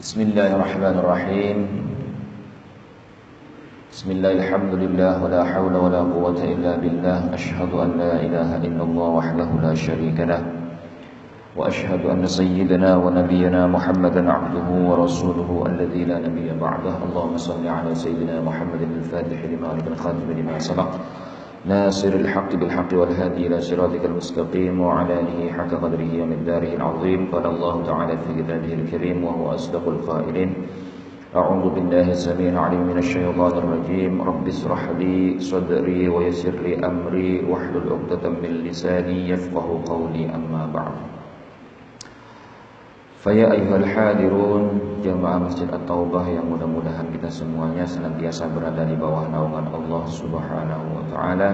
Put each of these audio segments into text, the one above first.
بسم الله الرحمن الرحيم. بسم الله الحمد لله ولا حول ولا قوة إلا بالله. أشهد أن لا إله إلا الله وحده لا شريك له وأشهد أن سيدنا ونبينا محمدا عبده ورسوله الذي لا نبي بعده. اللهم صل على سيدنا محمد الفاتح لما أغلق الخاتم لما سبق. ناصر الحق بالحق والهادي إلى صراطك المستقيم وعلى آله حق قدره ومقداره العظيم. قال الله تعالى في كتابه الكريم وهو أصدق القائلين أعوذ بالله السميع العليم من الشيطان الرجيم. رب اشرح لي صدري ويسر لي أمري واحلل عقدة من لساني يفقه قولي أما بعد. Faya ayyuhal hadirun jamaah Masjid At-Taubah yang mudah-mudahan kita semuanya senantiasa berada di bawah naungan Allah Subhanahu wa taala.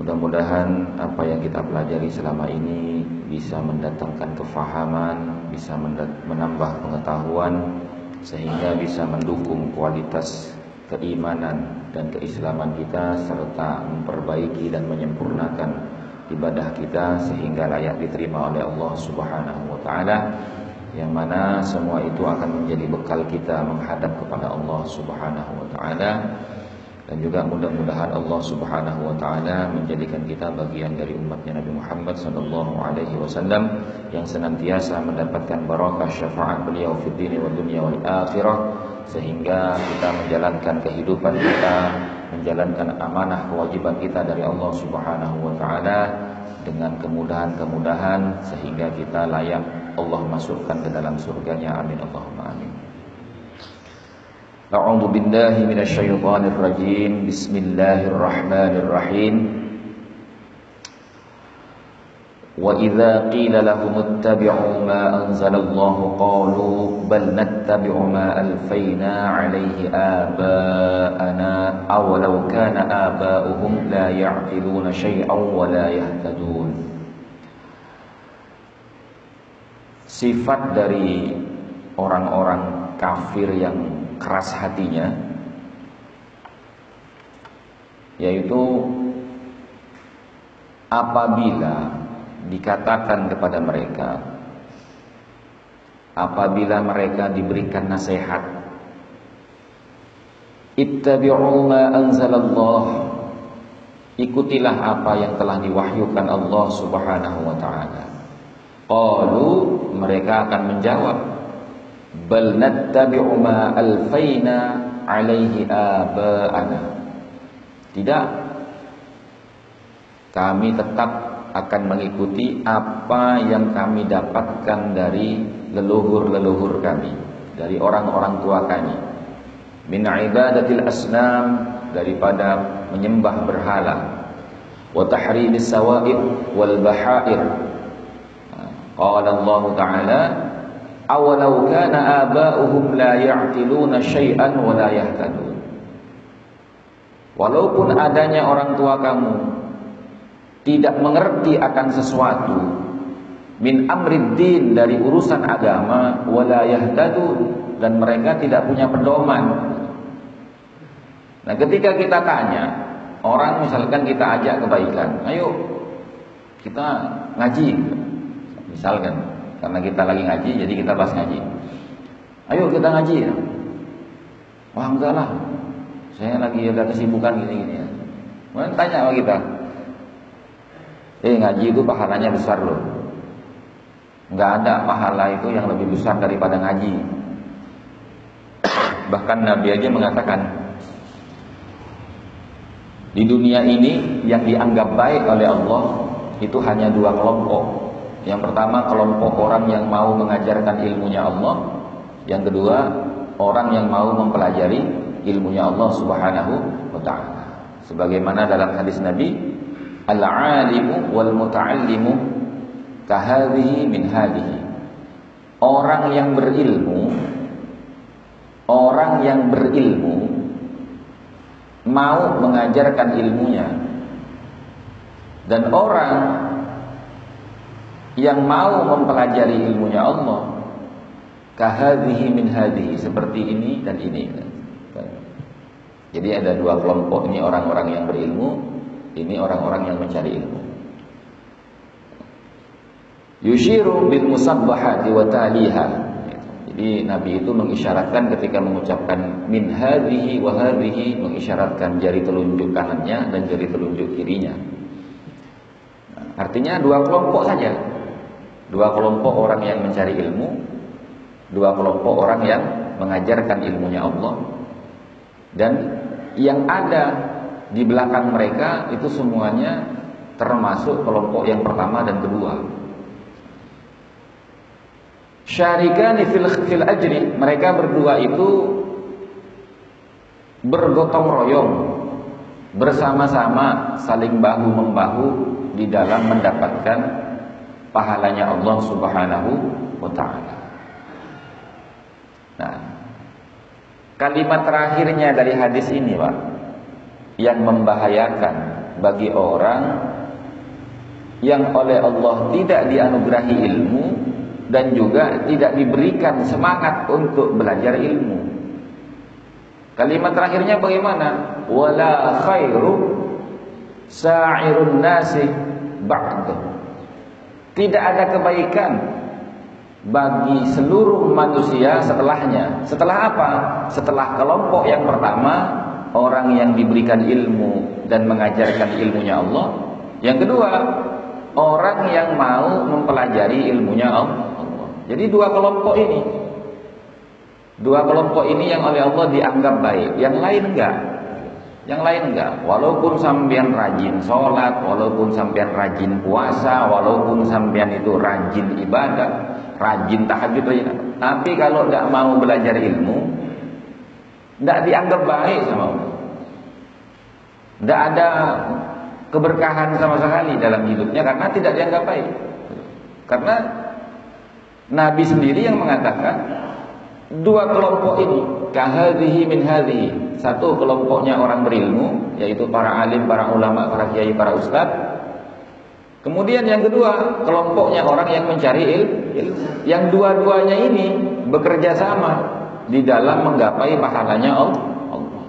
Mudah-mudahan apa yang kita pelajari selama ini bisa mendatangkan kefahaman, bisa menambah pengetahuan sehingga bisa mendukung kualitas keimanan dan keislaman kita serta memperbaiki dan menyempurnakan ibadah kita sehingga layak diterima oleh Allah Subhanahu wa taala yang mana semua itu akan menjadi bekal kita menghadap kepada Allah Subhanahu wa taala. Dan juga mudah-mudahan Allah Subhanahu wa taala menjadikan kita bagian dari umatnya Nabi Muhammad sallallahu alaihi wasallam yang senantiasa mendapatkan barakah syafaat beliau fi dini wa dunya wal akhirah sehingga kita menjalankan kehidupan kita menjalankan amanah kewajiban kita dari Allah Subhanahu wa taala dengan kemudahan-kemudahan sehingga kita layak Allah masukkan ke dalam surganya. Amin. Allahumma amin. A'udzu billahi minasyaitonir rajim Bismillahirrahmanirrahim وإذا قيل لهم اتبعوا ما أنزل الله قالوا بل نتبع ما ألفينا عليه آباءنا أولو كان آباؤهم لا يعقلون شيئا ولا يهتدون Sifat dari orang-orang kafir yang keras hatinya Yaitu Apabila dikatakan kepada mereka apabila mereka diberikan nasihat ittabi'u ma anzalallah ikutilah apa yang telah diwahyukan Allah Subhanahu wa taala. Qalu mereka akan menjawab bal nattabi'u ma alfaina alaihi aba'ana. Tidak. Kami tetap akan mengikuti apa yang kami dapatkan dari leluhur-leluhur kami, dari orang-orang tua kami. Min ibadatil asnam daripada menyembah berhala. Wa tahrimis sawa'ib wal bahair. Qala Allah Ta'ala awalau kana aba'uhum la ya'qiluna syai'an wa la yahtadun. Walaupun adanya orang tua kamu tidak mengerti akan sesuatu min amriddin dari urusan agama wala yahtadun dan mereka tidak punya pedoman. Nah, ketika kita tanya orang misalkan kita ajak kebaikan, ayo kita ngaji. Misalkan karena kita lagi ngaji jadi kita bahas ngaji. Ayo kita ngaji. Wah enggak lah. Saya lagi ada kesibukan gini-gini ya. Mana tanya sama kita, Eh ngaji itu pahalanya besar loh. Nggak ada pahala itu yang lebih besar daripada ngaji. Bahkan Nabi aja mengatakan di dunia ini yang dianggap baik oleh Allah itu hanya dua kelompok. Yang pertama kelompok orang yang mau mengajarkan ilmunya Allah. Yang kedua orang yang mau mempelajari ilmunya Allah Subhanahu wa taala. Sebagaimana dalam hadis Nabi Al-alimu wal muta'allimu kahadhihi min hadhihi. Orang yang berilmu orang yang berilmu mau mengajarkan ilmunya dan orang yang mau mempelajari ilmunya Allah kahadhihi min hadhihi seperti ini dan ini. Jadi ada dua kelompok ini orang-orang yang berilmu ini orang-orang yang mencari ilmu. Yushiru bil musabbahati wa taliha. Jadi Nabi itu mengisyaratkan ketika mengucapkan min hadhihi wa hadhihi mengisyaratkan jari telunjuk kanannya dan jari telunjuk kirinya. Artinya dua kelompok saja. Dua kelompok orang yang mencari ilmu, dua kelompok orang yang mengajarkan ilmunya Allah. Dan yang ada di belakang mereka itu semuanya termasuk kelompok yang pertama dan kedua. Syarikani fil, fil ajri, mereka berdua itu bergotong royong bersama-sama saling bahu membahu di dalam mendapatkan pahalanya Allah Subhanahu wa taala. Nah, kalimat terakhirnya dari hadis ini, Pak, yang membahayakan bagi orang yang oleh Allah tidak dianugerahi ilmu dan juga tidak diberikan semangat untuk belajar ilmu. Kalimat terakhirnya bagaimana? Wala khairu sa'irun nasi ba'du. Tidak ada kebaikan bagi seluruh manusia setelahnya. Setelah apa? Setelah kelompok yang pertama, orang yang diberikan ilmu dan mengajarkan ilmunya Allah. Yang kedua, orang yang mau mempelajari ilmunya Allah. Jadi dua kelompok ini Dua kelompok ini yang oleh Allah dianggap baik Yang lain enggak Yang lain enggak Walaupun sampean rajin sholat Walaupun sampean rajin puasa Walaupun sampean itu rajin ibadah Rajin tahajud Tapi kalau enggak mau belajar ilmu Enggak dianggap baik sama Allah Enggak ada keberkahan sama sekali dalam hidupnya Karena tidak dianggap baik Karena Nabi sendiri yang mengatakan dua kelompok ini kahadhihi min hadhihi. Satu kelompoknya orang berilmu yaitu para alim, para ulama, para kiai, para ustaz. Kemudian yang kedua, kelompoknya orang yang mencari ilmu. Yang dua-duanya ini bekerja sama di dalam menggapai pahalanya Allah.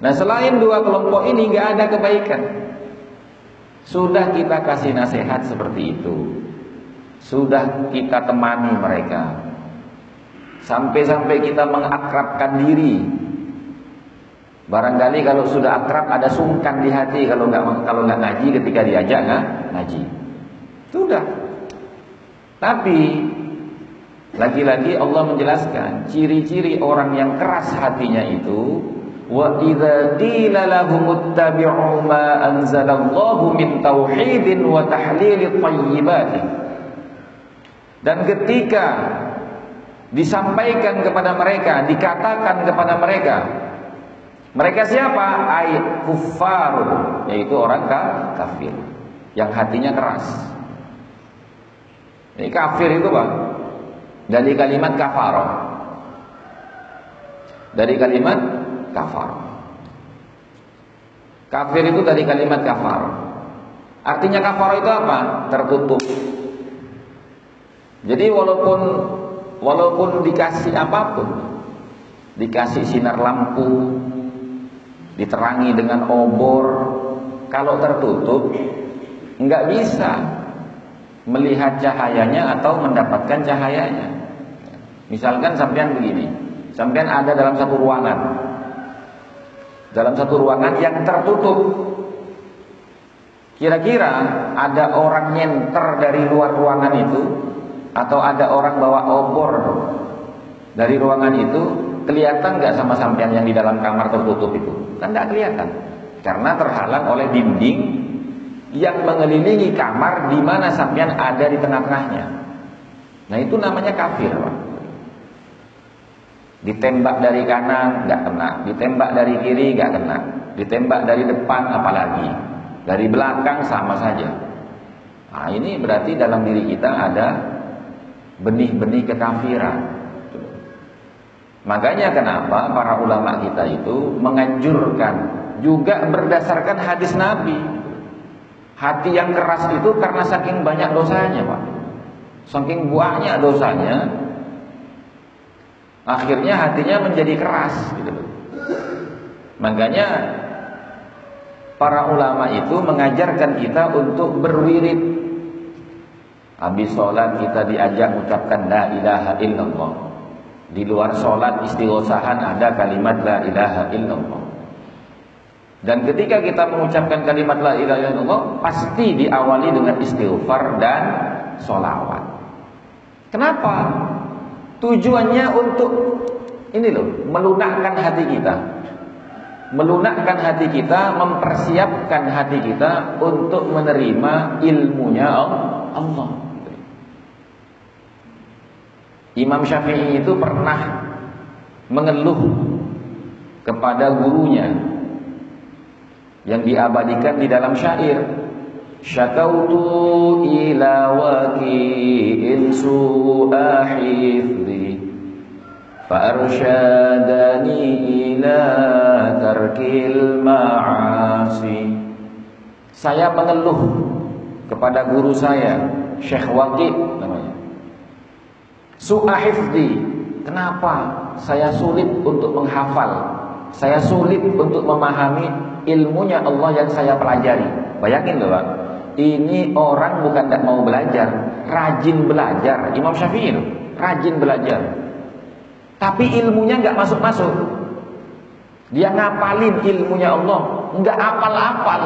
Nah, selain dua kelompok ini nggak ada kebaikan. Sudah kita kasih nasihat seperti itu. Sudah kita temani mereka Sampai-sampai kita mengakrabkan diri Barangkali kalau sudah akrab ada sungkan di hati kalau nggak kalau nggak ngaji ketika diajak nggak ngaji. Sudah. Tapi lagi-lagi Allah menjelaskan ciri-ciri orang yang keras hatinya itu wa idza qila lahum ittabi'u ma anzalallahu min tauhidin wa tahlil thayyibatin dan ketika disampaikan kepada mereka, dikatakan kepada mereka, mereka siapa? Ayat kuffarun, yaitu orang kafir yang hatinya keras. Ini kafir itu bang dari kalimat kafar. Dari kalimat kafar. Kafir itu dari kalimat kafar. Artinya kafar itu apa? Tertutup, jadi walaupun walaupun dikasih apa pun, dikasih sinar lampu, diterangi dengan obor, kalau tertutup nggak bisa melihat cahayanya atau mendapatkan cahayanya. Misalkan sampean begini, sampean ada dalam satu ruangan, dalam satu ruangan yang tertutup. Kira-kira ada orang nyenter dari luar ruangan itu atau ada orang bawa obor dari ruangan itu kelihatan nggak sama sampean yang di dalam kamar tertutup itu kan nggak kelihatan karena terhalang oleh dinding yang mengelilingi kamar di mana sampean ada di tengah-tengahnya nah itu namanya kafir Pak. Ditembak dari kanan nggak kena ditembak dari kiri nggak kena ditembak dari depan apalagi dari belakang sama saja nah ini berarti dalam diri kita ada benih-benih kekafiran. Makanya kenapa para ulama kita itu menganjurkan juga berdasarkan hadis Nabi. Hati yang keras itu karena saking banyak dosanya, Pak. Saking banyak dosanya, akhirnya hatinya menjadi keras gitu Makanya para ulama itu mengajarkan kita untuk berwirid Habis sholat kita diajak ucapkan la ilaha illallah. Di luar sholat istighosahan ada kalimat la ilaha illallah. Dan ketika kita mengucapkan kalimat la ilaha illallah pasti diawali dengan istighfar dan sholawat. Kenapa? Tujuannya untuk ini loh, melunakkan hati kita. Melunakkan hati kita, mempersiapkan hati kita untuk menerima ilmunya Allah. Imam Syafi'i itu pernah mengeluh kepada gurunya yang diabadikan di dalam syair Syakautu ila waqi'in su'a Farshadani ila tarkil ma'asi Saya mengeluh kepada guru saya Syekh Waqi namanya. Su'ahifdi Kenapa saya sulit untuk menghafal? Saya sulit untuk memahami ilmunya Allah yang saya pelajari. Bayangin loh Pak. Ini orang bukan tidak mau belajar Rajin belajar. Imam Syafi'i Rajin belajar Tapi ilmunya nggak masuk-masuk. Dia ngapalin ilmunya Allah. Nggak apal-apal.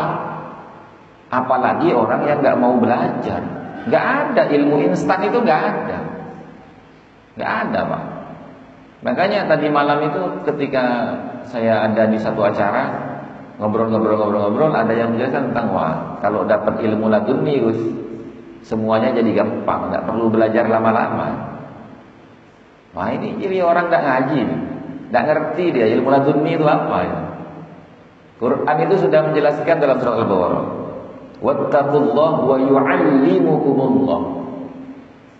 Apalagi orang yang nggak mau belajar. Nggak ada ilmu instan itu nggak ada. Nggak ada Pak. Makanya tadi malam itu ketika saya ada di satu acara Ngobrol-ngobrol-ngobrol-ngobrol ada yang menjelaskan tentang wah Kalau dapat ilmu laduni Semuanya jadi gampang. Nggak perlu belajar lama-lama Wah ini jadi orang nggak ngaji Nggak ngerti dia ilmu laduni itu apa ya Quran itu sudah menjelaskan dalam surat Al-Baqarah Wattaqullah wa yu'allimukumullah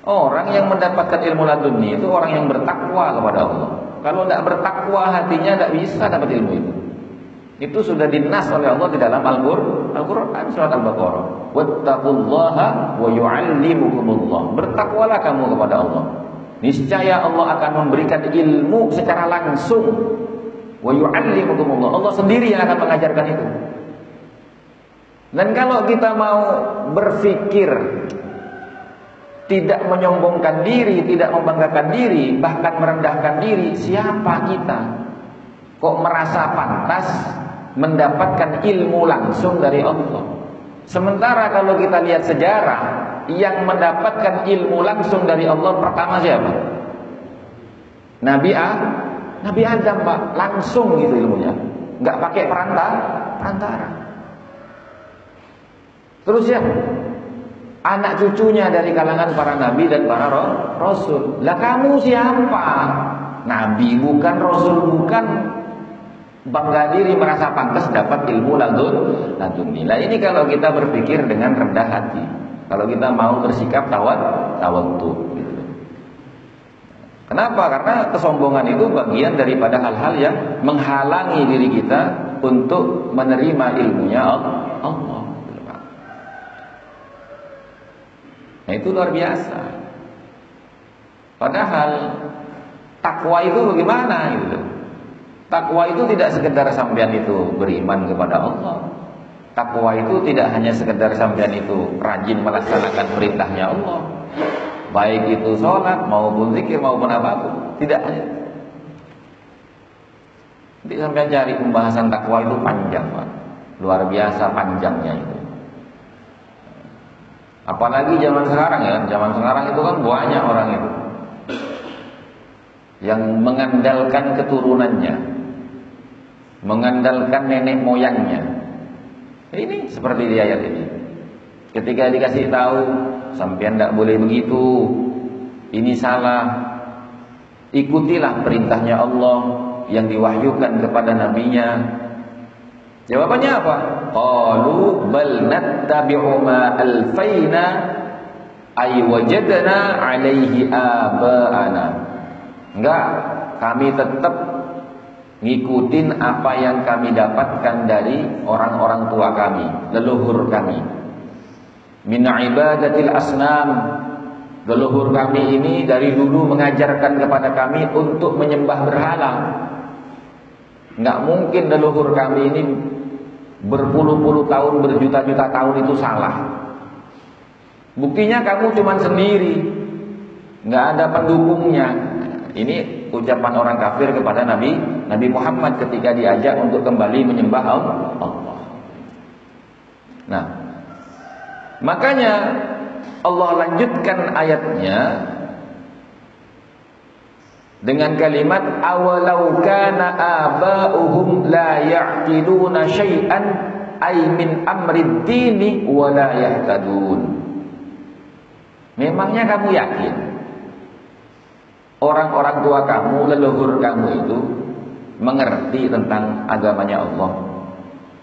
Orang yang mendapatkan ilmu laduni itu orang yang bertakwa kepada Allah. Kalau tidak bertakwa hatinya tidak bisa dapat ilmu itu. Itu sudah dinas oleh Allah di dalam Al-Qur'an Al surat Al-Baqarah. Wattaqullaha wa yu'allimukumullah. Bertakwalah kamu kepada Allah. Niscaya Allah akan memberikan ilmu secara langsung. Wa yu'allimukumullah. Allah sendiri yang akan mengajarkan itu. Dan kalau kita mau berfikir tidak menyombongkan diri, tidak membanggakan diri, bahkan merendahkan diri, siapa kita? Kok merasa pantas mendapatkan ilmu langsung dari Allah? Sementara kalau kita lihat sejarah, yang mendapatkan ilmu langsung dari Allah pertama siapa? Nabi A, Nabi Adam Pak, langsung gitu ilmunya. Enggak pakai perantara, perantara. Terus ya, anak cucunya dari kalangan para nabi dan para rasul. Lah kamu siapa? Nabi bukan, rasul bukan. Bangga diri merasa pantas dapat ilmu ladun laduni. Lah ini kalau kita berpikir dengan rendah hati. Kalau kita mau bersikap tawat tawatu gitu. Kenapa? Karena kesombongan itu bagian daripada hal-hal yang menghalangi diri kita untuk menerima ilmunya Allah. Nah itu luar biasa. Padahal takwa itu bagaimana gitu. Takwa itu tidak sekedar sampean itu beriman kepada Allah. Takwa itu tidak hanya sekedar sampean itu rajin melaksanakan perintahnya Allah. Baik itu sholat maupun zikir maupun apa pun. Tidak hanya. Nanti sampean cari pembahasan takwa itu panjang, Pak. Luar biasa panjangnya itu. Apalagi zaman sekarang ya, zaman sekarang itu kan banyak orang itu yang mengandalkan keturunannya, mengandalkan nenek moyangnya. Ini seperti di ayat ini. Ketika dikasih tahu, sampean tidak boleh begitu, ini salah. Ikutilah perintahnya Allah yang diwahyukan kepada nabinya Jawabannya apa? Qalu bal nattabi'u ma alfaina ay wajadna alaihi aba'ana. Enggak, kami tetap ngikutin apa yang kami dapatkan dari orang-orang tua kami, leluhur kami. Min ibadatil asnam. Leluhur kami ini dari dulu mengajarkan kepada kami untuk menyembah berhala. Enggak mungkin leluhur kami ini berpuluh-puluh tahun, berjuta-juta tahun itu salah. Buktinya kamu cuma sendiri, nggak ada pendukungnya. ini ucapan orang kafir kepada Nabi Nabi Muhammad ketika diajak untuk kembali menyembah Allah. Nah, makanya Allah lanjutkan ayatnya dengan kalimat awalau kana aba'uhum la ya'qiluna syai'an ay min amrid dini wa la yahtadun. Memangnya kamu yakin orang-orang tua kamu, leluhur kamu itu mengerti tentang agamanya Allah?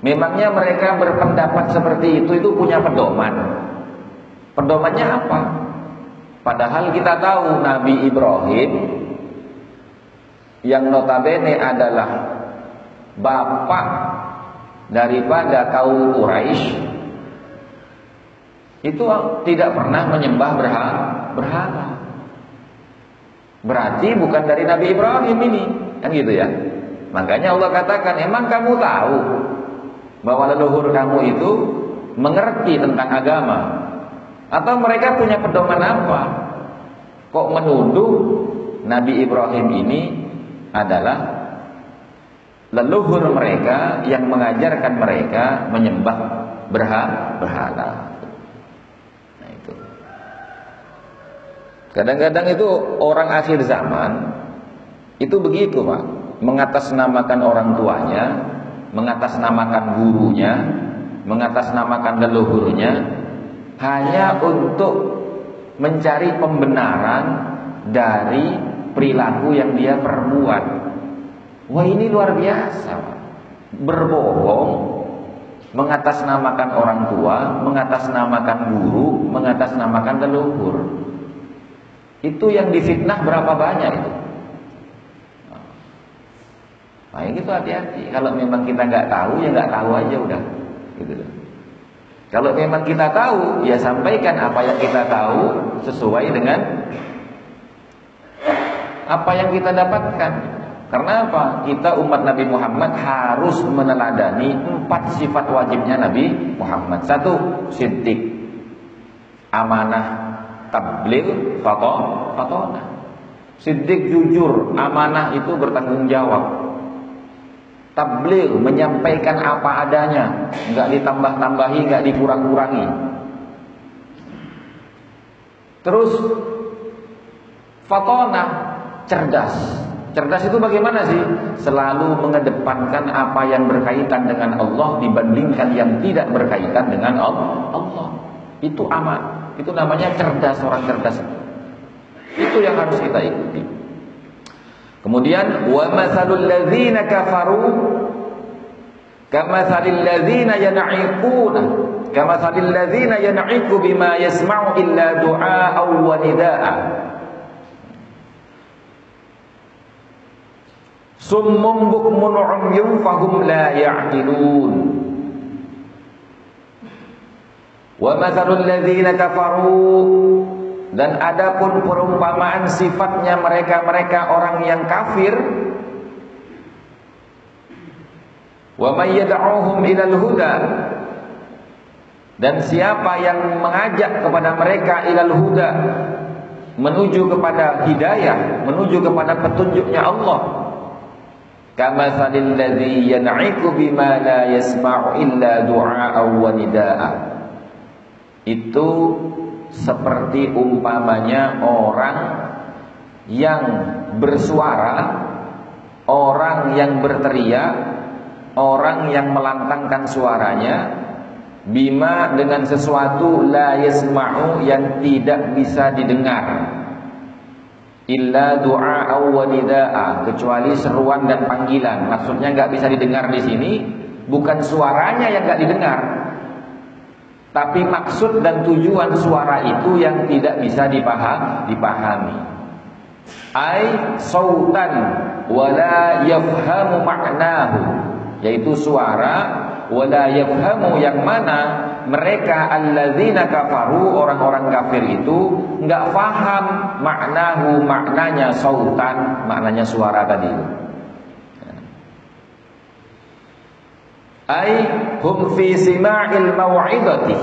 Memangnya mereka berpendapat seperti itu itu punya pedoman. Pedomannya apa? Padahal kita tahu Nabi Ibrahim yang notabene adalah bapak daripada kaum Quraisy itu tidak pernah menyembah berhala. berhala. Berarti bukan dari Nabi Ibrahim ini, kan gitu ya. Makanya Allah katakan, emang kamu tahu bahwa leluhur kamu itu mengerti tentang agama? Atau mereka punya pedoman apa? Kok menuduh Nabi Ibrahim ini adalah leluhur mereka yang mengajarkan mereka menyembah berhala. Nah itu. Kadang-kadang itu orang akhir zaman itu begitu, Pak. Mengatasnamakan orang tuanya, mengatasnamakan gurunya, mengatasnamakan leluhurnya hanya untuk mencari pembenaran dari perilaku yang dia perbuat. Wah ini luar biasa. Berbohong, mengatasnamakan orang tua, mengatasnamakan guru, mengatasnamakan leluhur. Itu yang difitnah berapa banyak itu? Nah, ini tuh hati-hati. Kalau memang kita nggak tahu, ya nggak tahu aja udah. Gitu Kalau memang kita tahu, ya sampaikan apa yang kita tahu sesuai dengan apa yang kita dapatkan. Karena apa? Kita umat Nabi Muhammad harus meneladani empat sifat wajibnya Nabi Muhammad. Satu, siddiq. Amanah, tabligh, fatona. Siddiq jujur, amanah itu bertanggung jawab. Tabligh menyampaikan apa adanya, nggak ditambah-tambahi, nggak dikurang-kurangi. Terus fatona cerdas. Cerdas itu bagaimana sih? Selalu mengedepankan apa yang berkaitan dengan Allah dibandingkan yang tidak berkaitan dengan Allah. Itu aman. Itu namanya cerdas orang cerdas. Itu yang harus kita ikuti. Kemudian wa masalul ladzina kafaru kamatsalil ladzina yan'iquna kamatsalil ladzina yan'iqu bima yasma'u illa du'a wa nidaa Summum bukmun umyum fahum la ya'qilun. Wa mathalul ladzina kafaru dan adapun perumpamaan sifatnya mereka-mereka orang yang kafir wa may ilal huda dan siapa yang mengajak kepada mereka ilal huda menuju kepada hidayah menuju kepada petunjuknya Allah Kamasalil ladzi yan'iku bima la yasma'u illa du'a wa. Itu seperti umpamanya orang yang bersuara, orang yang berteriak, orang yang melantangkan suaranya bima dengan sesuatu la yasma'u yang tidak bisa didengar illa du'a wa kecuali seruan dan panggilan. Maksudnya nggak bisa didengar di sini bukan suaranya yang nggak didengar. Tapi maksud dan tujuan suara itu yang tidak bisa dipaham, dipahami. Ai sautan wala yafhamu ma'nahu yaitu suara wala yafhamu yang mana mereka alladzina kafaru orang-orang kafir itu nggak faham maknahu maknanya sautan maknanya suara tadi ai hum fi sima'il mau'izati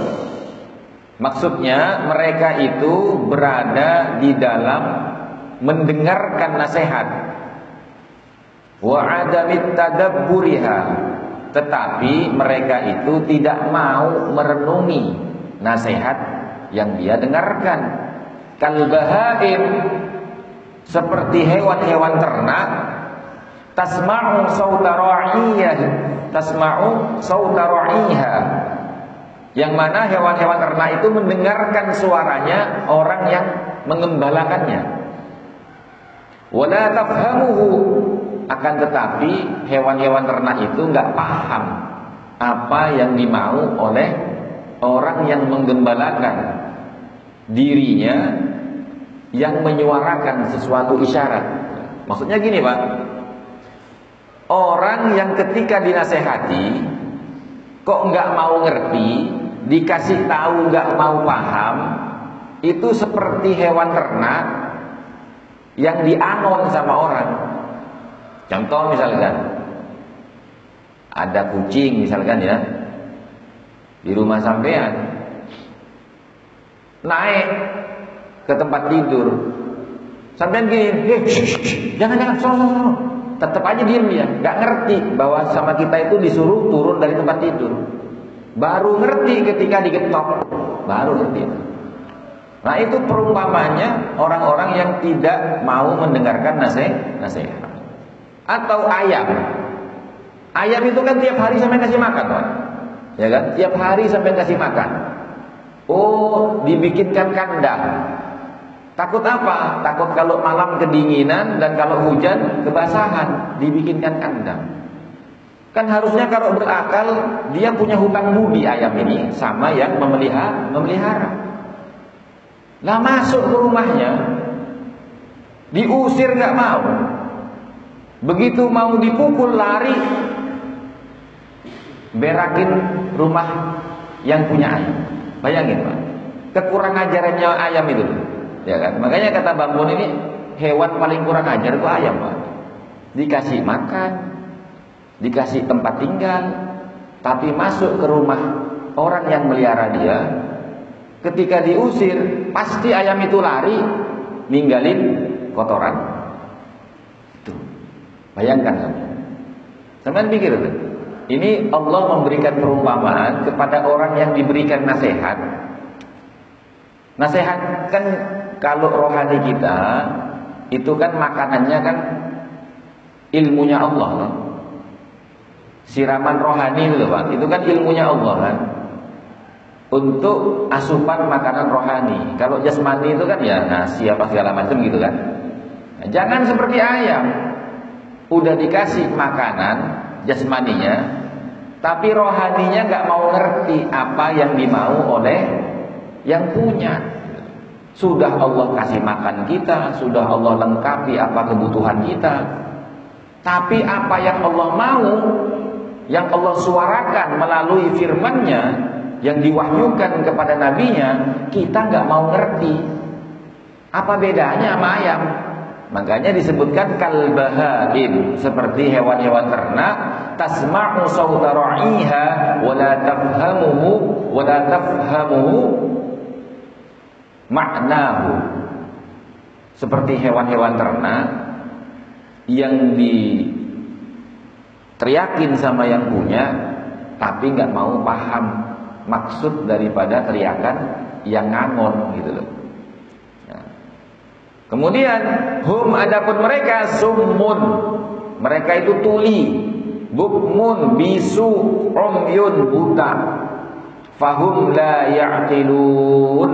maksudnya mereka itu berada di dalam mendengarkan nasihat. Wa adamit tadabburiha. Tetapi mereka itu tidak mau merenungi nasihat yang dia dengarkan. Kalbahaim seperti hewan-hewan ternak tasma'u sauta ra'iyah tasma'u sauta ra'iha yang mana hewan-hewan ternak itu mendengarkan suaranya orang yang mengembalakannya wala tafhamuhu akan tetapi hewan-hewan ternak itu nggak paham apa yang dimau oleh orang yang menggembalakan dirinya yang menyuarakan sesuatu isyarat. Maksudnya gini, Pak. Orang yang ketika dinasehati kok nggak mau ngerti, dikasih tahu nggak mau paham, itu seperti hewan ternak yang dianon sama orang. Contoh misalkan ada kucing misalkan ya di rumah sampean naik ke tempat tidur sampean gini eh, jangan jangan tetap aja diem ya nggak ngerti bahwa sama kita itu disuruh turun dari tempat tidur baru ngerti ketika digetok baru ngerti nah itu perumpamannya orang-orang yang tidak mau mendengarkan nasihat nasihat atau ayam. Ayam itu kan tiap hari sampai kasih makan, Pak. Ya kan? Tiap hari sampai kasih makan. Oh, dibikinkan kandang. Takut apa? Takut kalau malam kedinginan dan kalau hujan kebasahan, dibikinkan kandang. Kan harusnya kalau berakal dia punya hutang budi ayam ini sama yang memelihara, memelihara. Lah masuk ke rumahnya, diusir nggak mau, Begitu mau dipukul lari berakin rumah yang punya ayam. Bayangin Pak, kekurang ajarannya ayam itu. Ya kan? Makanya kata Bang Bon ini hewan paling kurang ajar itu ayam Pak. Dikasih makan, dikasih tempat tinggal, tapi masuk ke rumah orang yang melihara dia, ketika diusir, pasti ayam itu lari ninggalin kotoran. Bayangkan kamu. Sampai pikir itu. Ini Allah memberikan perumpamaan kepada orang yang diberikan nasihat. Nasihat kan kalau rohani kita itu kan makanannya kan ilmunya Allah. Siraman rohani itu Pak, itu kan ilmunya Allah kan. Untuk asupan makanan rohani. Kalau jasmani itu kan ya nasi apa segala macam gitu kan. Nah, jangan seperti ayam udah dikasih makanan jasmaninya tapi rohaninya nggak mau ngerti apa yang dimau oleh yang punya sudah Allah kasih makan kita sudah Allah lengkapi apa kebutuhan kita. Tapi apa yang Allah mau yang Allah suarakan melalui firman-Nya yang diwahyukan kepada nabinya kita nggak mau ngerti. Apa bedanya sama ayam? Makanya disebutkan kalbahaim seperti hewan-hewan ternak tasma'u sauta ra'iha wa la tafhamuhu wa la tafhamuhu ma'nahu. Seperti hewan-hewan ternak yang diteriakin sama yang punya tapi nggak mau paham maksud daripada teriakan yang ngangon gitu loh. Kemudian hum adapun mereka summun. Mereka itu tuli, bukmun, bisu, umyun, buta. Fahum la ya'qilun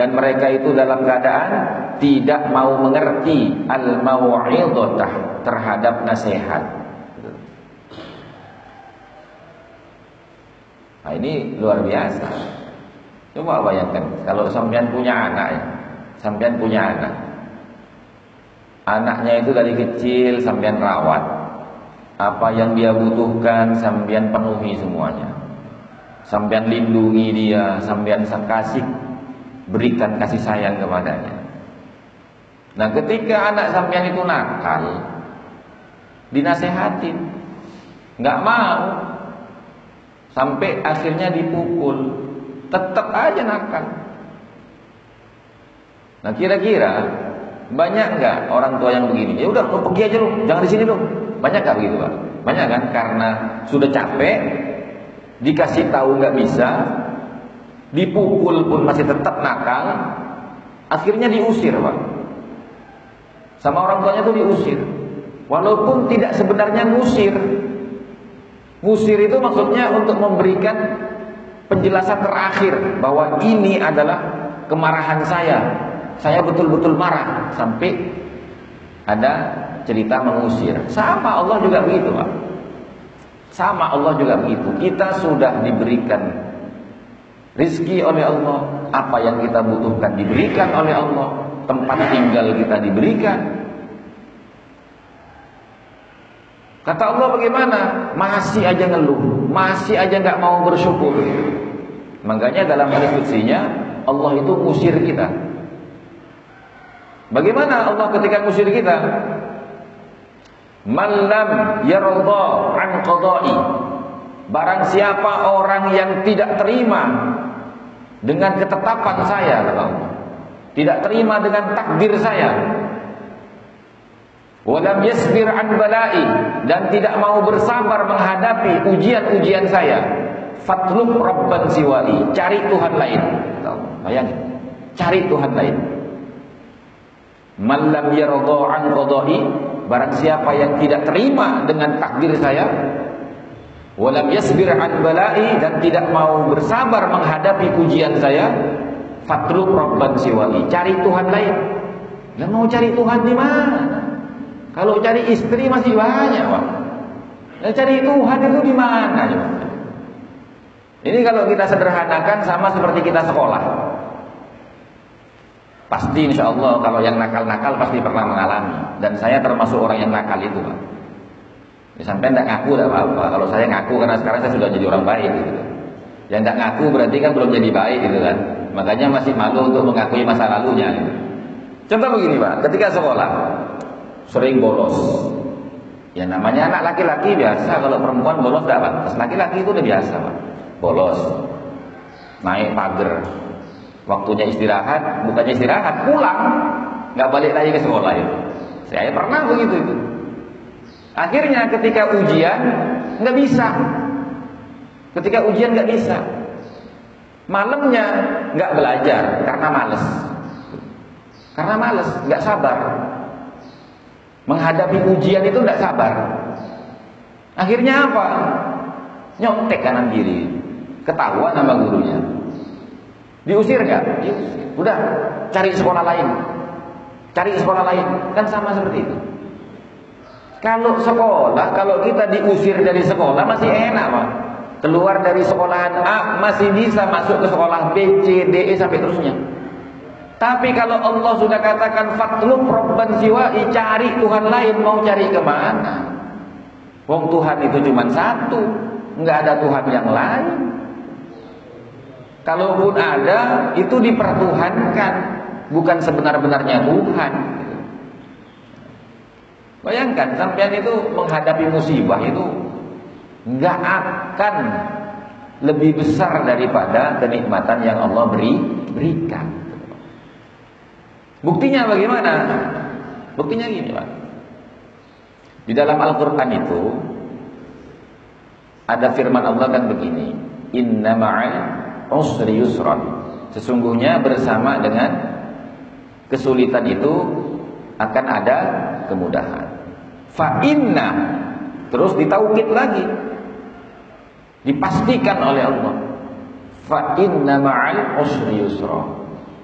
dan mereka itu dalam keadaan tidak mau mengerti al-mau'idhatah terhadap nasihat. Nah, ini luar biasa. Coba bayangkan kalau sampean punya anak ya. Sampean punya anak. Anaknya itu dari kecil sampean rawat. Apa yang dia butuhkan sampean penuhi semuanya. Sampean lindungi dia, sampean kasih berikan kasih sayang kepadanya. Nah, ketika anak sampean itu nakal, dinasehatin, nggak mau, sampai akhirnya dipukul, tetap aja nakal. Nah, kira-kira Banyak nggak orang tua yang begini? Ya udah, lo pergi aja lo, jangan di sini lo. Banyak nggak begitu pak? Banyak kan? Karena sudah capek, dikasih tahu nggak bisa, dipukul pun masih tetap nakal, akhirnya diusir pak. Sama orang tuanya tuh diusir. Walaupun tidak sebenarnya ngusir. Ngusir itu maksudnya untuk memberikan penjelasan terakhir bahwa ini adalah kemarahan saya. Saya betul-betul marah sampai ada cerita mengusir. Sama Allah juga begitu, Pak. Sama Allah juga begitu. Kita sudah diberikan rizki oleh Allah, apa yang kita butuhkan diberikan oleh Allah, tempat tinggal kita diberikan. Kata Allah bagaimana? Masih aja ngeluh, masih aja nggak mau bersyukur. Makanya dalam hadis Allah itu musir kita. Bagaimana Allah ketika musir kita? Malam yarda an qada'i. Barang siapa orang yang tidak terima dengan ketetapan saya kata Allah. Tidak terima dengan takdir saya. Walam yasbir an bala'i dan tidak mau bersabar menghadapi ujian-ujian saya. Fatlub rabban siwali, cari Tuhan lain. Bayangin, cari Tuhan lain. Malam yarda an qada'i Barang siapa yang tidak terima dengan takdir saya Walam yasbir an bala'i Dan tidak mau bersabar menghadapi ujian saya Fatruk rabban siwali Cari Tuhan lain. Dan mau cari Tuhan di mana? Kalau cari istri masih banyak Pak. Dan cari Tuhan itu di mana? Ini kalau kita sederhanakan sama seperti kita sekolah. Pasti insya Allah kalau yang nakal-nakal pasti pernah mengalami. Dan saya termasuk orang yang nakal itu Pak ya, Sampai tidak ngaku tidak apa-apa. Kalau saya ngaku karena sekarang saya sudah jadi orang baik gitu. Yang tidak ngaku berarti kan belum jadi baik gitu kan. Makanya masih malu untuk mengakui masa lalunya gitu. Contoh begini Pak. Ketika sekolah Sering bolos. Ya namanya anak laki-laki biasa. Kalau perempuan bolos tidak Pak? Laki-laki itu udah biasa Pak. Bolos. Naik pagar. Waktunya istirahat, bukannya istirahat, pulang, nggak balik lagi ke sekolah itu. Saya pernah begitu itu. Akhirnya ketika ujian nggak bisa. Ketika ujian nggak bisa. Malamnya nggak belajar karena males. Karena males, nggak sabar. Menghadapi ujian itu nggak sabar. Akhirnya apa? Nyontek kanan kiri. Ketahuan sama gurunya. Diusir nggak? Diusir. Udah, cari sekolah lain. Cari sekolah lain. Kan sama seperti itu. Kalau sekolah, kalau kita diusir dari sekolah masih enak, Pak. Keluar dari sekolahan A masih bisa masuk ke sekolah B, C, D, E sampai terusnya. Tapi kalau Allah sudah katakan fatlub robban siwai, cari Tuhan lain, mau cari ke mana? Wong Tuhan itu cuma satu, nggak ada Tuhan yang lain. Kalaupun ada, itu dipertuhankan, bukan sebenar-benarnya Tuhan. Bayangkan sampean itu menghadapi musibah itu nggak akan lebih besar daripada kenikmatan yang Allah beri berikan. Buktinya bagaimana? Buktinya gini, Pak. Di dalam Al-Qur'an itu ada firman Allah kan begini, "Inna ma'al usri yusran. Sesungguhnya bersama dengan kesulitan itu akan ada kemudahan. Fa inna terus ditaukid lagi. Dipastikan oleh Allah. Fa inna ma'al usri yusra.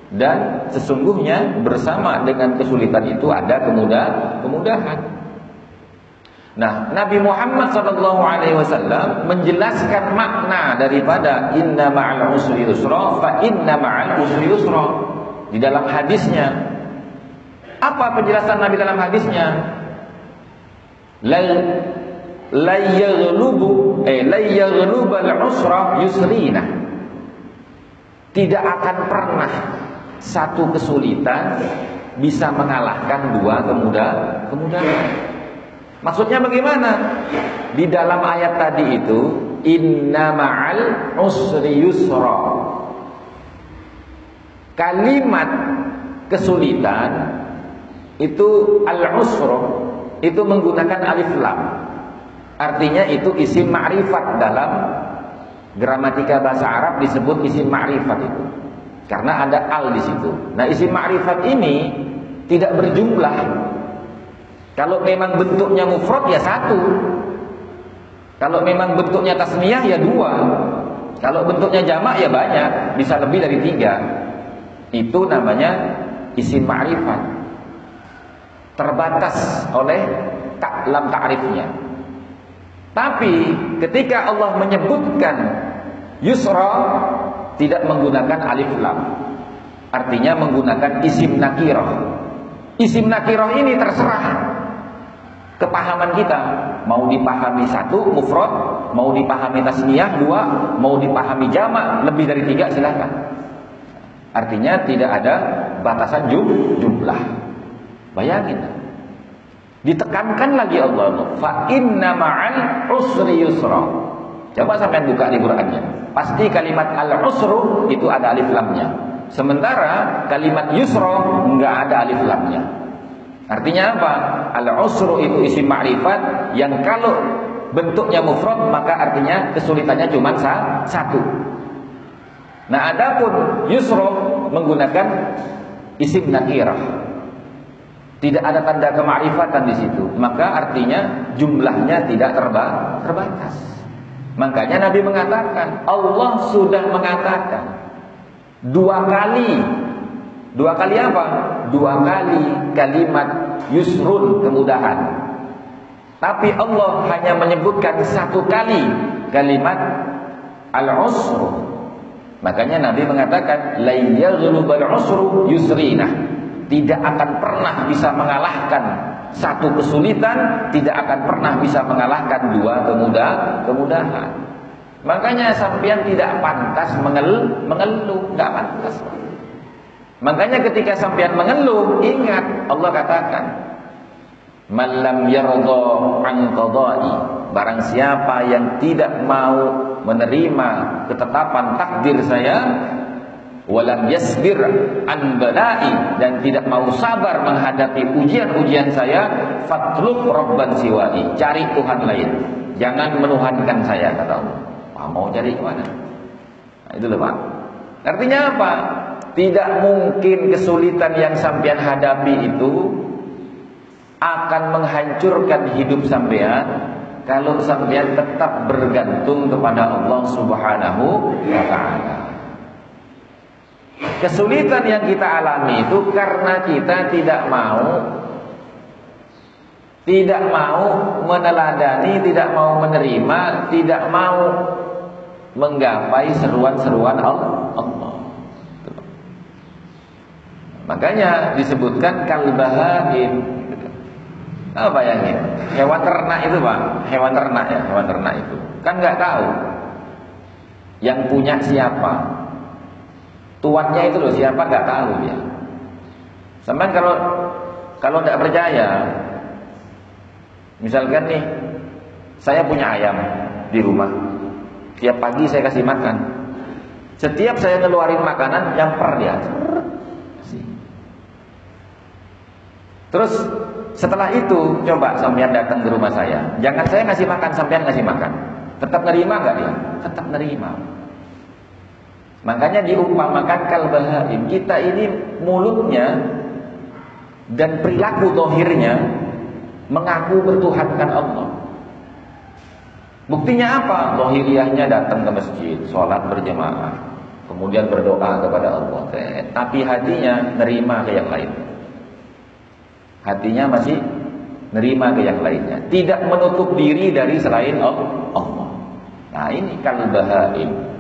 Dan sesungguhnya bersama dengan kesulitan itu ada kemudahan. kemudahan. Nah, Nabi Muhammad sallallahu alaihi wasallam menjelaskan makna daripada inna ma'al usri yusra fa inna ma'al usri yusra di dalam hadisnya. Apa penjelasan Nabi dalam hadisnya? La la eh la yaghlubal usra yusrina. Tidak akan pernah satu kesulitan bisa mengalahkan dua kemudahan. kemudahan. Maksudnya bagaimana? Di dalam ayat tadi itu inna ma'al usri yusra. Kalimat kesulitan itu al-usru itu menggunakan alif lam. Artinya itu isim ma'rifat dalam gramatika bahasa Arab disebut isim ma'rifat itu. Karena ada al di situ. Nah, isim ma'rifat ini tidak berjumlah. Kalau memang bentuknya mufrad ya satu. Kalau memang bentuknya tasniyah ya dua. Kalau bentuknya jamak ya banyak, bisa lebih dari tiga. Itu namanya isim ma'rifat terbatas oleh tak lam ta'rifnya. Tapi ketika Allah menyebutkan yusra tidak menggunakan alif lam. Artinya menggunakan isim nakirah. Isim nakirah ini terserah kepahaman kita. Mau dipahami satu mufrad, mau dipahami tasniyah dua, mau dipahami jamak lebih dari tiga silakan. Artinya tidak ada batasan jumlah. Bayangin. Ditekankan lagi Allah, fa inna ma'al usri yusra. Coba sampai buka di Qur'annya. Pasti kalimat al-usru itu ada alif lamnya. Sementara kalimat yusra enggak ada alif lamnya. Artinya apa? Al-usru itu isi ma'rifat yang kalau bentuknya mufrad maka artinya kesulitannya cuma satu. Nah, adapun yusra menggunakan isim nakirah. Tidak ada tanda kemarifatan di situ. Maka artinya jumlahnya tidak terba terbatas. Makanya Nabi mengatakan, Allah sudah mengatakan dua kali. Dua kali apa? Dua kali kalimat yusrun kemudahan. Tapi Allah hanya menyebutkan satu kali kalimat al-usru. Makanya Nabi mengatakan la yaghlubal usru yusrinah tidak akan pernah bisa mengalahkan satu kesulitan, tidak akan pernah bisa mengalahkan dua kemudah kemudahan. Makanya sampean tidak pantas mengel, mengeluh, nggak pantas. Makanya ketika sampean mengeluh, ingat Allah katakan, "Malam yarda an qada'i." Barang siapa yang tidak mau menerima ketetapan takdir saya, walam yasbir an bala'i. Dan tidak mau sabar menghadapi ujian-ujian saya fatlub rabban siwahi cari Tuhan lain. Jangan menuhankan saya kata Allah. Ah, mau cari ke mana nah, itu loh Pak. Artinya apa? Tidak mungkin kesulitan yang sampean hadapi itu akan menghancurkan hidup sampean kalau sampean tetap bergantung kepada Allah Subhanahu wa taala Kesulitan yang kita alami itu karena kita tidak mau tidak mau meneladani, tidak mau menerima, tidak mau menggapai seruan-seruan Allah. Makanya disebutkan kalbahaim. Apa yang ini? Hewan ternak itu, Pak. Hewan ternak ya, hewan ternak itu. Kan nggak tahu yang punya siapa. Tuannya itu loh siapa nggak tahu dia. Sampai kalau kalau tidak percaya, misalkan nih saya punya ayam di rumah, tiap pagi saya kasih makan. Setiap saya ngeluarin makanan, yang per dia. Terus setelah itu coba sampean datang ke rumah saya. Jangan saya ngasih makan sampean ngasih makan. Tetap nerima nggak dia? Tetap nerima. Makanya diumpamakan kalbahaim. Kita ini mulutnya dan perilaku tohirnya mengaku bertuhankan Allah. Buktinya apa? Tohiriyahnya datang ke masjid, sholat berjamaah, kemudian berdoa kepada Allah. Tapi hatinya nerima ke yang lain. Hatinya masih nerima ke yang lainnya. Tidak menutup diri dari selain Allah. Nah ini kalbahaim.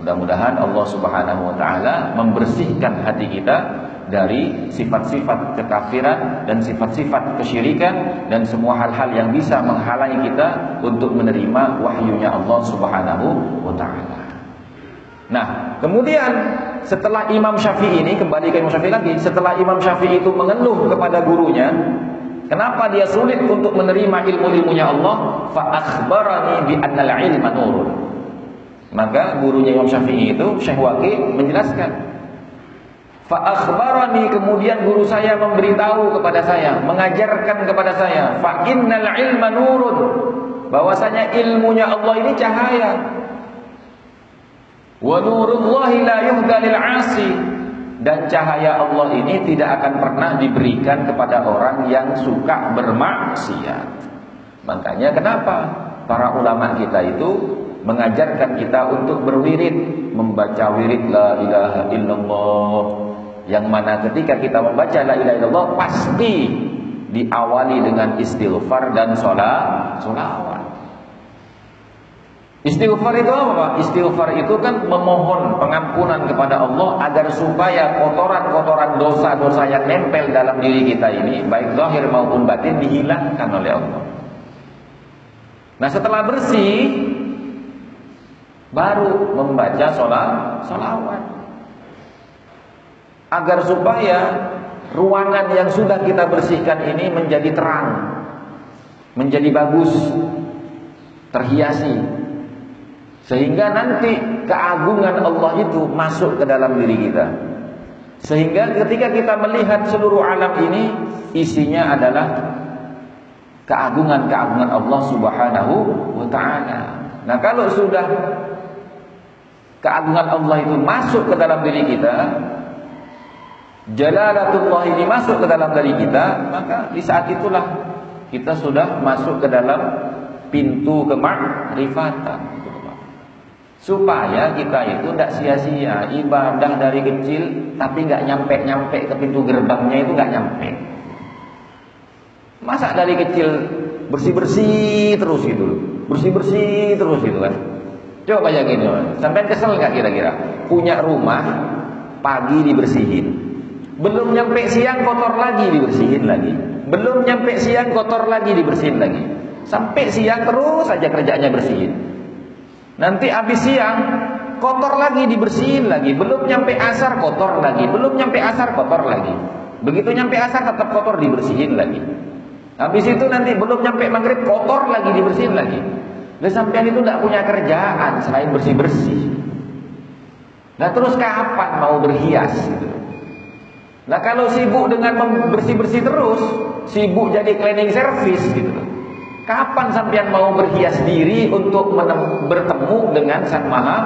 Mudah-mudahan Allah Subhanahu wa taala membersihkan hati kita dari sifat-sifat kekafiran dan sifat-sifat kesyirikan dan semua hal-hal yang bisa menghalangi kita untuk menerima wahyunya Allah Subhanahu wa taala. Nah, kemudian setelah Imam Syafi'i ini kembali ke Imam Syafi'i lagi, setelah Imam Syafi'i itu mengeluh kepada gurunya, kenapa dia sulit untuk menerima ilmu-ilmunya Allah? Fa akhbarani bi annal ilma nurun. Maka gurunya Imam Syafi'i itu Syekh Waqi menjelaskan Fa akhbarani kemudian guru saya memberitahu kepada saya, mengajarkan kepada saya, fa innal ilma nurun. Bahwasanya ilmunya Allah ini cahaya. Wa nurullahi la 'asi. Dan cahaya Allah ini tidak akan pernah diberikan kepada orang yang suka bermaksiat. Makanya kenapa para ulama kita itu mengajarkan kita untuk berwirid, membaca wirid la ilaha illallah. Yang mana ketika kita membaca la ilaha illallah pasti diawali dengan istighfar dan sholat, sholawat. Istighfar itu apa Pak? Istighfar itu kan memohon pengampunan kepada Allah agar supaya kotoran-kotoran dosa-dosa yang nempel dalam diri kita ini baik zahir maupun batin dihilangkan oleh Allah. Nah setelah bersih baru membaca sholat sholawat agar supaya ruangan yang sudah kita bersihkan ini menjadi terang, menjadi bagus, terhiasi sehingga nanti keagungan Allah itu masuk ke dalam diri kita. Sehingga ketika kita melihat seluruh alam ini isinya adalah keagungan-keagungan Allah Subhanahu wa taala. Nah, kalau sudah keagungan Allah itu masuk ke dalam diri kita, jalalatullah ini masuk ke dalam diri kita, maka di saat itulah kita sudah masuk ke dalam pintu kemakrifatan. Supaya kita itu tidak sia-sia ibadah dari kecil tapi nggak nyampe-nyampe ke pintu gerbangnya itu nggak nyampe. Masa dari kecil bersih-bersih terus loh bersih-bersih terus gitu kan coba bayangin sampai kesel nggak kira-kira? Punya rumah pagi dibersihin. Belum nyampe siang kotor lagi dibersihin lagi. Belum nyampe siang kotor lagi dibersihin lagi. Sampai siang terus saja kerjanya bersihin. Nanti habis siang kotor lagi dibersihin lagi, belum nyampe asar kotor lagi, belum nyampe asar kotor lagi. Begitu nyampe asar tetap kotor dibersihin lagi. Habis itu nanti belum nyampe maghrib kotor lagi dibersihin lagi. Dan sampean itu tidak punya kerjaan selain bersih-bersih. Nah terus kapan mau berhias? Nah kalau sibuk dengan bersih-bersih terus, sibuk jadi cleaning service gitu. Kapan sampean mau berhias diri untuk bertemu dengan Sang Maha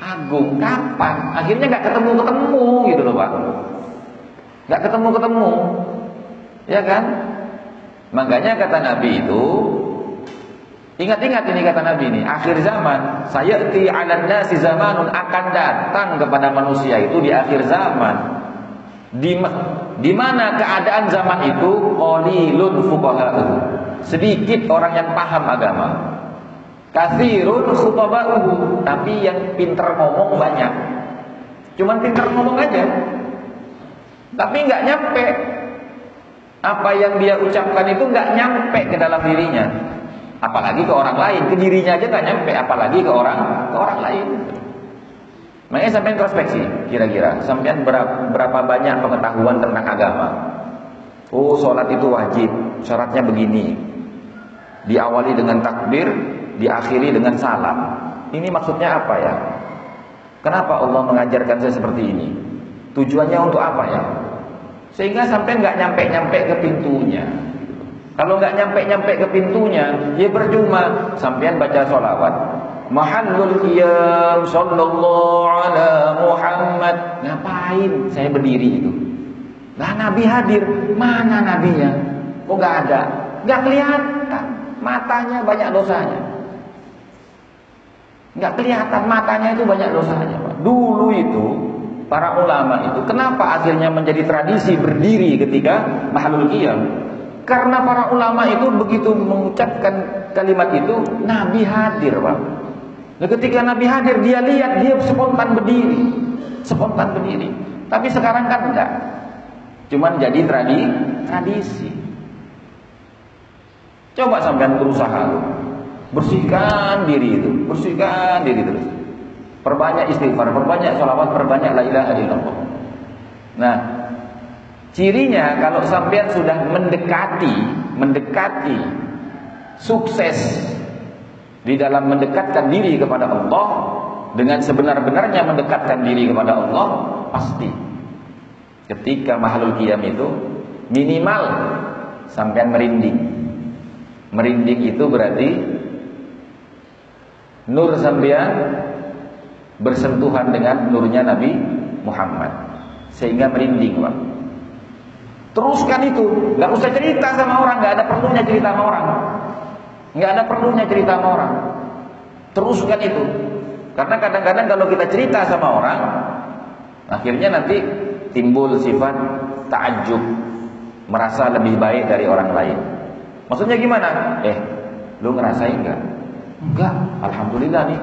Agung? Kapan? Akhirnya nggak ketemu-ketemu gitu loh Pak. Nggak ketemu-ketemu. Ya kan? Makanya kata Nabi itu Ingat-ingat ini kata Nabi ini, akhir zaman, saya ti nasi zamanun akan datang kepada manusia itu di akhir zaman. Di, di mana keadaan zaman itu qalilun sedikit orang yang paham agama. Tapi yang pintar ngomong banyak. Cuman pintar ngomong aja. Tapi nggak nyampe. Apa yang dia ucapkan itu nggak nyampe ke dalam dirinya. Apalagi ke orang lain, ke dirinya aja nggak nyampe, apalagi ke orang ke orang lain. Makanya sampai introspeksi, kira-kira sampai berapa, berapa banyak pengetahuan tentang agama. Oh, sholat itu wajib, syaratnya begini. Diawali dengan takbir, diakhiri dengan salam. Ini maksudnya apa ya? Kenapa Allah mengajarkan saya seperti ini? Tujuannya untuk apa ya? Sehingga sampai nggak nyampe-nyampe ke pintunya. Kalau nggak nyampe-nyampe ke pintunya, ya percuma sampean baca sholawat. Mahallul qiyam sallallahu ala Muhammad. Ngapain saya berdiri itu? Nah Nabi hadir, mana nabinya? Kok nggak ada? Nggak kelihatan. Matanya banyak dosanya. Nggak kelihatan matanya itu banyak dosanya. Dulu itu para ulama itu kenapa akhirnya menjadi tradisi berdiri ketika mahlul qiyam? Karena para ulama itu begitu mengucapkan kalimat itu Nabi hadir, Pak. Nah, ketika Nabi hadir dia lihat dia spontan berdiri, spontan berdiri. Tapi sekarang kan enggak. Cuman jadi tradi tradisi. Coba sampean berusaha Bersihkan diri itu, bersihkan diri terus. Perbanyak istighfar, perbanyak sholawat, perbanyak la ilaha illallah. Nah, cirinya kalau sampean sudah mendekati, mendekati sukses di dalam mendekatkan diri kepada Allah dengan sebenar-benarnya mendekatkan diri kepada Allah, pasti Ketika makhluk qiyam itu minimal sampai merinding. Merinding itu berarti nur sampean bersentuhan dengan nurnya Nabi Muhammad sehingga merinding, Pak. Teruskan itu, nggak usah cerita sama orang, nggak ada perlunya cerita sama orang, nggak ada perlunya cerita sama orang. Teruskan itu, karena kadang-kadang kalau kita cerita sama orang, akhirnya nanti timbul sifat takjub, merasa lebih baik dari orang lain. Maksudnya gimana? Eh, lu ngerasain nggak? Enggak, alhamdulillah nih.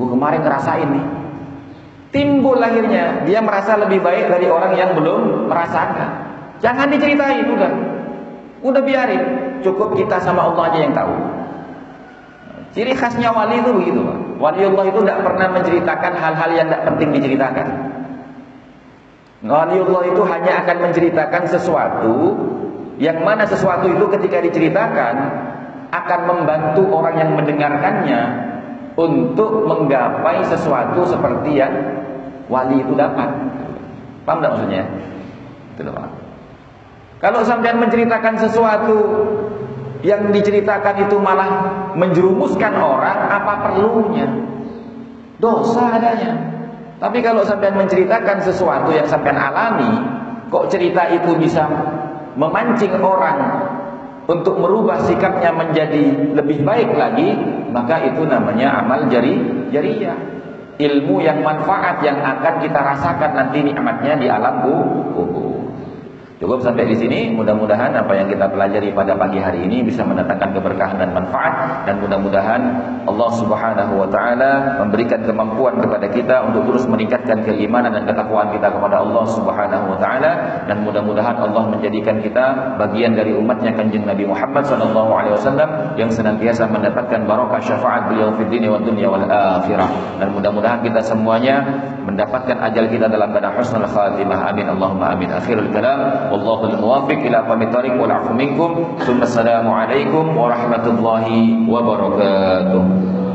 Gue kemarin ngerasain nih. Timbul akhirnya dia merasa lebih baik dari orang yang belum merasakan. Jangan diceritain udah. Udah biarin. Cukup kita sama Allah aja yang tahu. Ciri khasnya wali itu begitu, Pak. Wali Allah itu tidak pernah menceritakan hal-hal yang tidak penting diceritakan. Wali Allah itu hanya akan menceritakan sesuatu yang mana sesuatu itu ketika diceritakan akan membantu orang yang mendengarkannya untuk menggapai sesuatu seperti yang wali itu dapat. Paham tidak maksudnya? Itu Pak. Kalau sampean menceritakan sesuatu yang diceritakan itu malah menjerumuskan orang, apa perlunya? Dosa adanya. Tapi kalau sampean menceritakan sesuatu yang sampean alami, kok cerita itu bisa memancing orang untuk merubah sikapnya menjadi lebih baik lagi, maka itu namanya amal jari jariyah. Ilmu yang manfaat yang akan kita rasakan nanti nikmatnya di alam kubur. Cukup sampai di sini. Mudah-mudahan apa yang kita pelajari pada pagi hari ini bisa mendatangkan keberkahan dan manfaat. Dan mudah-mudahan Allah Subhanahu wa taala memberikan kemampuan kepada kita untuk terus meningkatkan keimanan dan ketakwaan kita kepada Allah Subhanahu wa taala. Dan mudah-mudahan Allah menjadikan kita bagian dari umatnya Kanjeng Nabi Muhammad sallallahu alaihi wasallam yang senantiasa mendapatkan barokah syafaat beliau fid wal dunya wal akhirah. Dan mudah-mudahan kita semuanya mendapatkan ajal kita dalam keadaan husnul khatimah. Amin. Allahumma amin. Akhirul kalam wallahu al-muwaffiq ila aqwamit thariq wal afu minkum. Assalamualaikum warahmatullahi wabarakatuh.